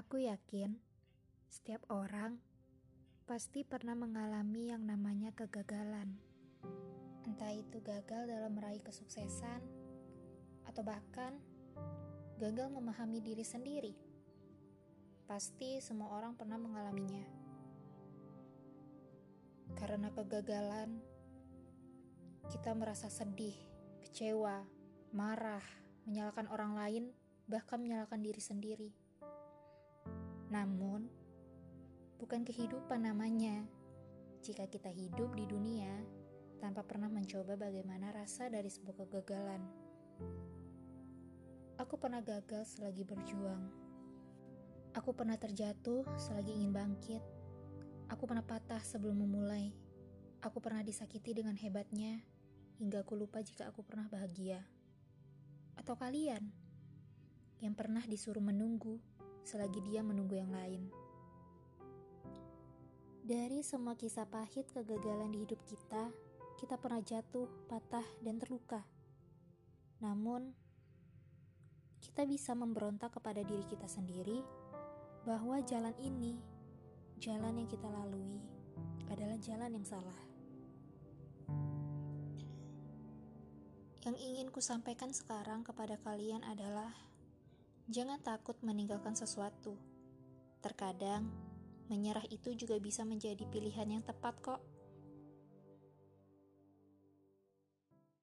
Aku yakin setiap orang pasti pernah mengalami yang namanya kegagalan. Entah itu gagal dalam meraih kesuksesan, atau bahkan gagal memahami diri sendiri. Pasti semua orang pernah mengalaminya. Karena kegagalan, kita merasa sedih, kecewa, marah, menyalahkan orang lain, bahkan menyalahkan diri sendiri. Namun, bukan kehidupan namanya. Jika kita hidup di dunia tanpa pernah mencoba bagaimana rasa dari sebuah kegagalan. Aku pernah gagal selagi berjuang. Aku pernah terjatuh selagi ingin bangkit. Aku pernah patah sebelum memulai. Aku pernah disakiti dengan hebatnya hingga aku lupa jika aku pernah bahagia. Atau kalian yang pernah disuruh menunggu selagi dia menunggu yang lain. Dari semua kisah pahit kegagalan di hidup kita, kita pernah jatuh, patah, dan terluka. Namun, kita bisa memberontak kepada diri kita sendiri bahwa jalan ini, jalan yang kita lalui, adalah jalan yang salah. Yang ingin ku sampaikan sekarang kepada kalian adalah Jangan takut meninggalkan sesuatu. Terkadang, menyerah itu juga bisa menjadi pilihan yang tepat kok.